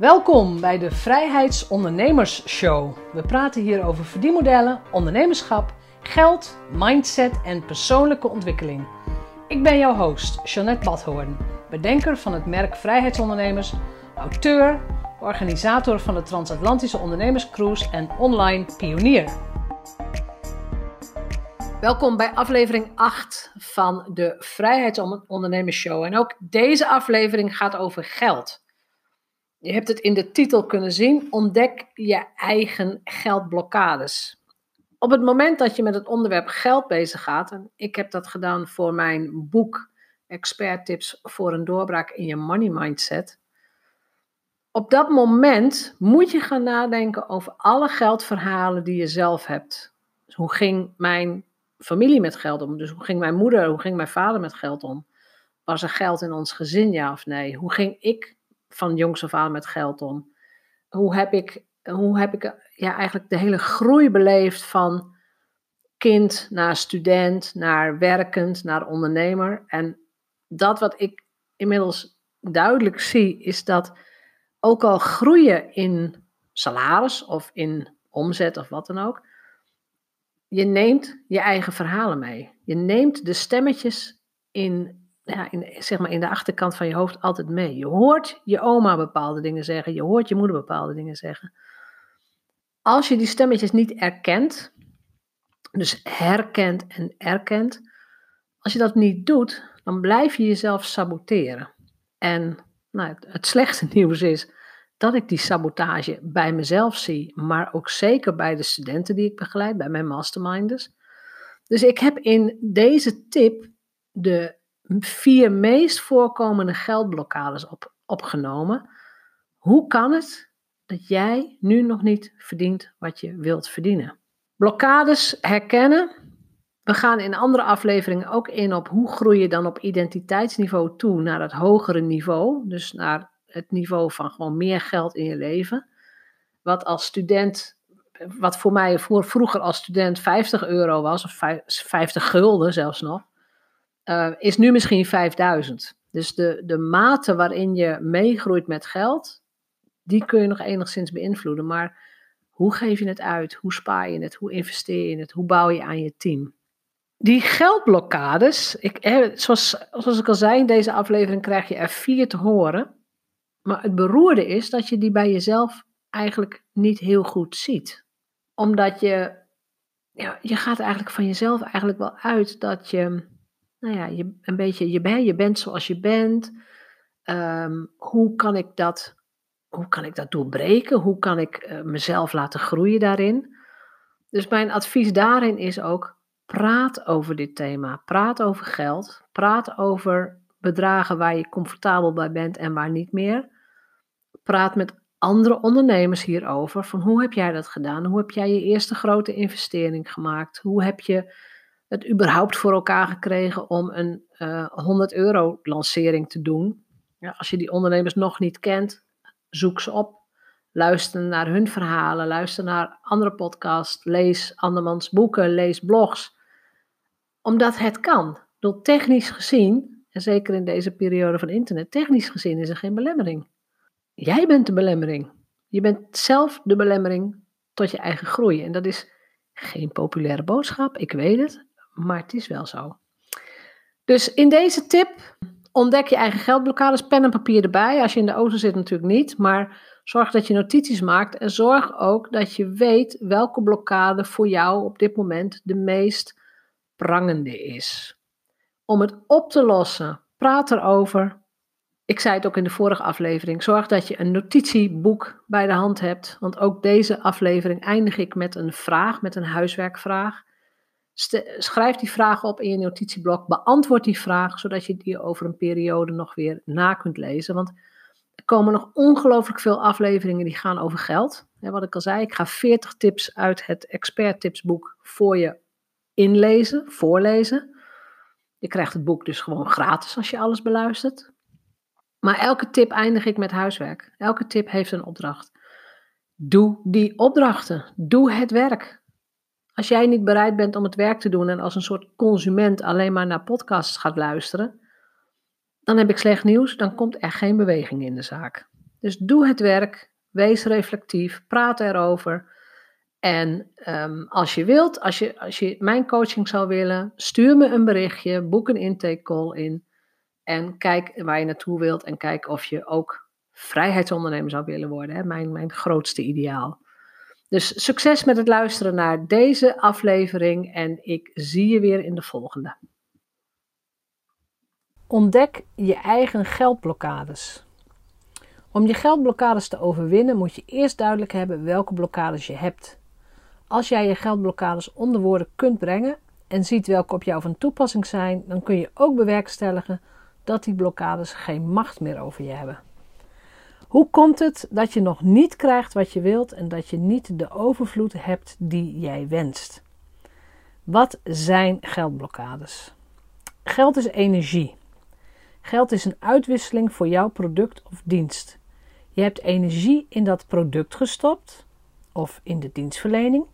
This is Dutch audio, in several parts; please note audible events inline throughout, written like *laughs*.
Welkom bij de Vrijheidsondernemers Show. We praten hier over verdienmodellen, ondernemerschap, geld, mindset en persoonlijke ontwikkeling. Ik ben jouw host, Jeanette Badhoorn, bedenker van het merk Vrijheidsondernemers, auteur, organisator van de Transatlantische Ondernemerscruise en online pionier. Welkom bij aflevering 8 van de Vrijheidsondernemers Show. En ook deze aflevering gaat over geld. Je hebt het in de titel kunnen zien: ontdek je eigen geldblokkades. Op het moment dat je met het onderwerp geld bezig gaat, en ik heb dat gedaan voor mijn boek Expert Tips voor een doorbraak in je money mindset. Op dat moment moet je gaan nadenken over alle geldverhalen die je zelf hebt. Dus hoe ging mijn familie met geld om? Dus hoe ging mijn moeder, hoe ging mijn vader met geld om? Was er geld in ons gezin, ja of nee? Hoe ging ik van jongs af aan met geld om? Hoe heb ik, hoe heb ik ja, eigenlijk de hele groei beleefd van kind naar student, naar werkend, naar ondernemer? En dat wat ik inmiddels duidelijk zie, is dat ook al groeien in salaris of in omzet of wat dan ook, je neemt je eigen verhalen mee. Je neemt de stemmetjes in ja, in, zeg maar in de achterkant van je hoofd altijd mee. Je hoort je oma bepaalde dingen zeggen, je hoort je moeder bepaalde dingen zeggen. Als je die stemmetjes niet erkent, dus herkent en erkent, als je dat niet doet, dan blijf je jezelf saboteren. En nou, het slechte *laughs* nieuws is dat ik die sabotage bij mezelf zie, maar ook zeker bij de studenten die ik begeleid, bij mijn masterminders. Dus ik heb in deze tip de vier meest voorkomende geldblokkades op, opgenomen. Hoe kan het dat jij nu nog niet verdient wat je wilt verdienen? Blokkades herkennen. We gaan in andere afleveringen ook in op hoe groei je dan op identiteitsniveau toe naar het hogere niveau. Dus naar het niveau van gewoon meer geld in je leven. Wat als student, wat voor mij vroeger als student 50 euro was, of 50 gulden zelfs nog uh, is nu misschien 5000. Dus de, de mate waarin je meegroeit met geld, die kun je nog enigszins beïnvloeden. Maar hoe geef je het uit? Hoe spaar je het? Hoe investeer je het? Hoe bouw je aan je team? Die geldblokkades, ik, zoals, zoals ik al zei, in deze aflevering krijg je er vier te horen. Maar het beroerde is dat je die bij jezelf eigenlijk niet heel goed ziet. Omdat je, ja, je gaat eigenlijk van jezelf eigenlijk wel uit dat je nou ja, je, een beetje, je, ben, je bent zoals je bent. Ehm, hoe, kan ik dat, hoe kan ik dat doorbreken? Hoe kan ik eh, mezelf laten groeien daarin? Dus mijn advies daarin is ook: praat over dit thema. Praat over geld. Praat over bedragen waar je comfortabel bij bent en waar niet meer. Praat met andere ondernemers hierover. Van hoe heb jij dat gedaan? Hoe heb jij je eerste grote investering gemaakt? Hoe heb je het überhaupt voor elkaar gekregen om een uh, eh, 100 euro lancering te doen. Ja, als je die ondernemers nog niet kent, zoek ze op. Luister naar hun verhalen, luister naar andere podcasts, lees andermans boeken, lees blogs. Omdat het kan. Door technisch gezien, en zeker in deze periode van internet, technisch gezien is er geen belemmering. Jij bent de belemmering. Je bent zelf de belemmering tot je eigen groei. En dat is geen populaire boodschap, ik weet het maar het is wel zo. Dus in deze tip ontdek je eigen geldblokkades, pen en papier erbij. Als je in de auto zit natuurlijk niet, maar zorg dat je notities maakt en zorg ook dat je weet welke blokkade voor jou op dit moment de meest prangende is. Om het op te lossen, praat erover. Ik zei het ook in de vorige aflevering. Zorg dat je een notitieboek bij de hand hebt. Want ook deze aflevering eindig ik met een vraag, met een huiswerkvraag. Schrijf die vraag op in je notitieblok, beantwoord die vraag, zodat je die over een periode nog weer na kunt lezen. Want er komen nog ongelooflijk veel afleveringen die gaan over geld. wat ik al zei, ik ga 40 tips uit het expert tipsboek voor je inlezen, voorlezen. Je krijgt het boek dus gewoon gratis als je alles beluistert. Maar elke tip eindig ik met huiswerk. Elke tip heeft een opdracht. Doe die opdrachten. Doe het werk. Als jij niet bereid bent om het werk te doen en als een soort consument alleen maar naar podcasts gaat luisteren, dan heb ik slecht nieuws, dan komt er geen beweging in de zaak. Dus doe het werk, wees reflectief, praat erover. En ehm, als je wilt, als je, als je mijn coaching zou willen, stuur me een berichtje, boek een intake call in. En kijk waar je naartoe wilt en kijk of je ook vrijheidsondernemer zou willen worden. Hè? Mijn, mijn grootste ideaal. Dus succes met het luisteren naar deze aflevering en ik zie je weer in de volgende. Ontdek je eigen geldblokkades. Om je geldblokkades te overwinnen moet je eerst duidelijk hebben welke blokkades je hebt. Als jij je geldblokkades onder woorden kunt brengen en ziet welke op jou van toepassing zijn, dan kun je ook bewerkstelligen dat die blokkades geen macht meer over je hebben. Hoe komt het dat je nog niet krijgt wat je wilt en dat je niet de overvloed hebt die jij wenst? Wat zijn geldblokkades? Geld is energie. Geld is een uitwisseling voor jouw product of dienst. Je hebt energie in dat product gestopt of in de dienstverlening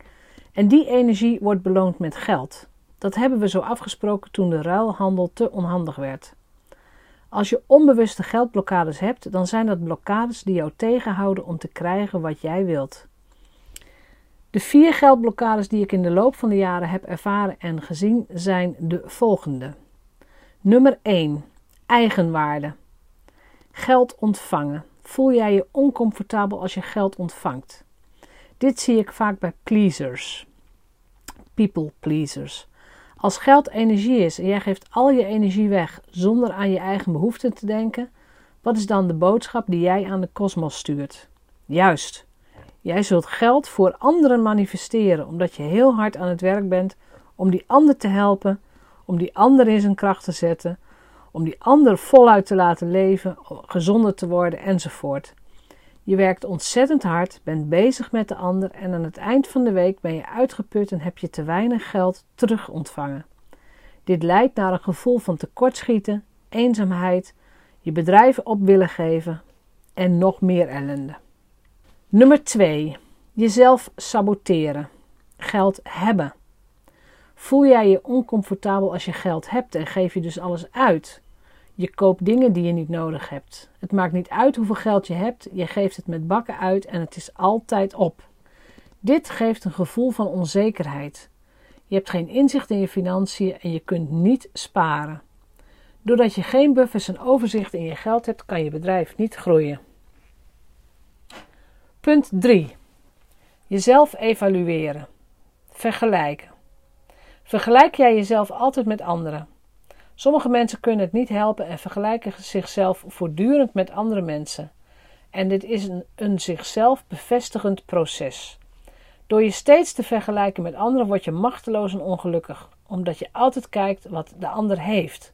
en die energie wordt beloond met geld. Dat hebben we zo afgesproken toen de ruilhandel te onhandig werd. Als je onbewuste geldblokkades hebt, dan zijn dat blokkades die jou tegenhouden om te krijgen wat jij wilt. De vier geldblokkades die ik in de loop van de jaren heb ervaren en gezien zijn de volgende. Nummer 1. Eigenwaarde. Geld ontvangen. Voel jij je oncomfortabel als je geld ontvangt? Dit zie ik vaak bij pleasers. People pleasers. Als geld energie is en jij geeft al je energie weg zonder aan je eigen behoeften te denken, wat is dan de boodschap die jij aan de kosmos stuurt? Juist, jij zult geld voor anderen manifesteren omdat je heel hard aan het werk bent om die ander te helpen, om die ander in zijn kracht te zetten, om die ander voluit te laten leven, gezonder te worden enzovoort. Je werkt ontzettend hard, bent bezig met de ander en aan het eind van de week ben je uitgeput en heb je te weinig geld terug ontvangen. Dit leidt naar een gevoel van tekortschieten, eenzaamheid, je bedrijf op willen geven en nog meer ellende. Nummer 2. Jezelf saboteren. Geld hebben. Voel jij je oncomfortabel als je geld hebt en geef je dus alles uit? Je koopt dingen die je niet nodig hebt. Het maakt niet uit hoeveel geld je hebt, je geeft het met bakken uit en het is altijd op. Dit geeft een gevoel van onzekerheid. Je hebt geen inzicht in je financiën en je kunt niet sparen. Doordat je geen buffers en overzicht in je geld hebt, kan je bedrijf niet groeien. Punt 3. Jezelf evalueren. Vergelijken. Vergelijk jij jezelf altijd met anderen? Sommige mensen kunnen het niet helpen en vergelijken zichzelf voortdurend met andere mensen. En dit is een, een zichzelf bevestigend proces. Door je steeds te vergelijken met anderen word je machteloos en ongelukkig, omdat je altijd kijkt wat de ander heeft.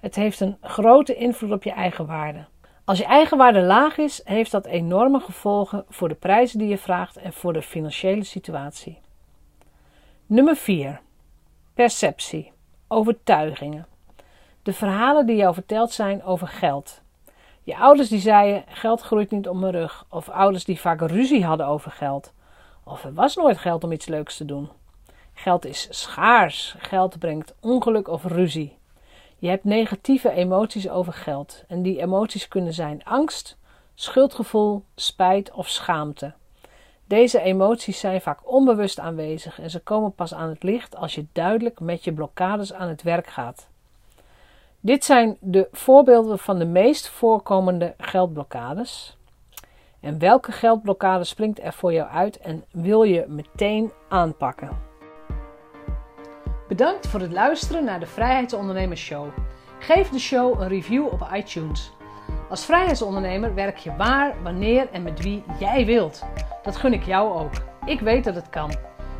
Het heeft een grote invloed op je eigen waarde. Als je eigen waarde laag is, heeft dat enorme gevolgen voor de prijzen die je vraagt en voor de financiële situatie. Nummer 4. Perceptie. Overtuigingen. De verhalen die jou verteld zijn over geld. Je ouders die zeiden: geld groeit niet om mijn rug. Of ouders die vaak ruzie hadden over geld. Of er was nooit geld om iets leuks te doen. Geld is schaars. Geld brengt ongeluk of ruzie. Je hebt negatieve emoties over geld. En die emoties kunnen zijn angst, schuldgevoel, spijt of schaamte. Deze emoties zijn vaak onbewust aanwezig en ze komen pas aan het licht als je duidelijk met je blokkades aan het werk gaat. Dit zijn de voorbeelden van de meest voorkomende geldblokkades. En welke geldblokkade springt er voor jou uit en wil je meteen aanpakken? Bedankt voor het luisteren naar de Vrijheidsondernemers Show. Geef de show een review op iTunes. Als vrijheidsondernemer werk je waar, wanneer en met wie jij wilt. Dat gun ik jou ook. Ik weet dat het kan.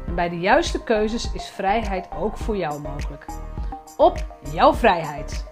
En bij de juiste keuzes is vrijheid ook voor jou mogelijk. Op jouw vrijheid!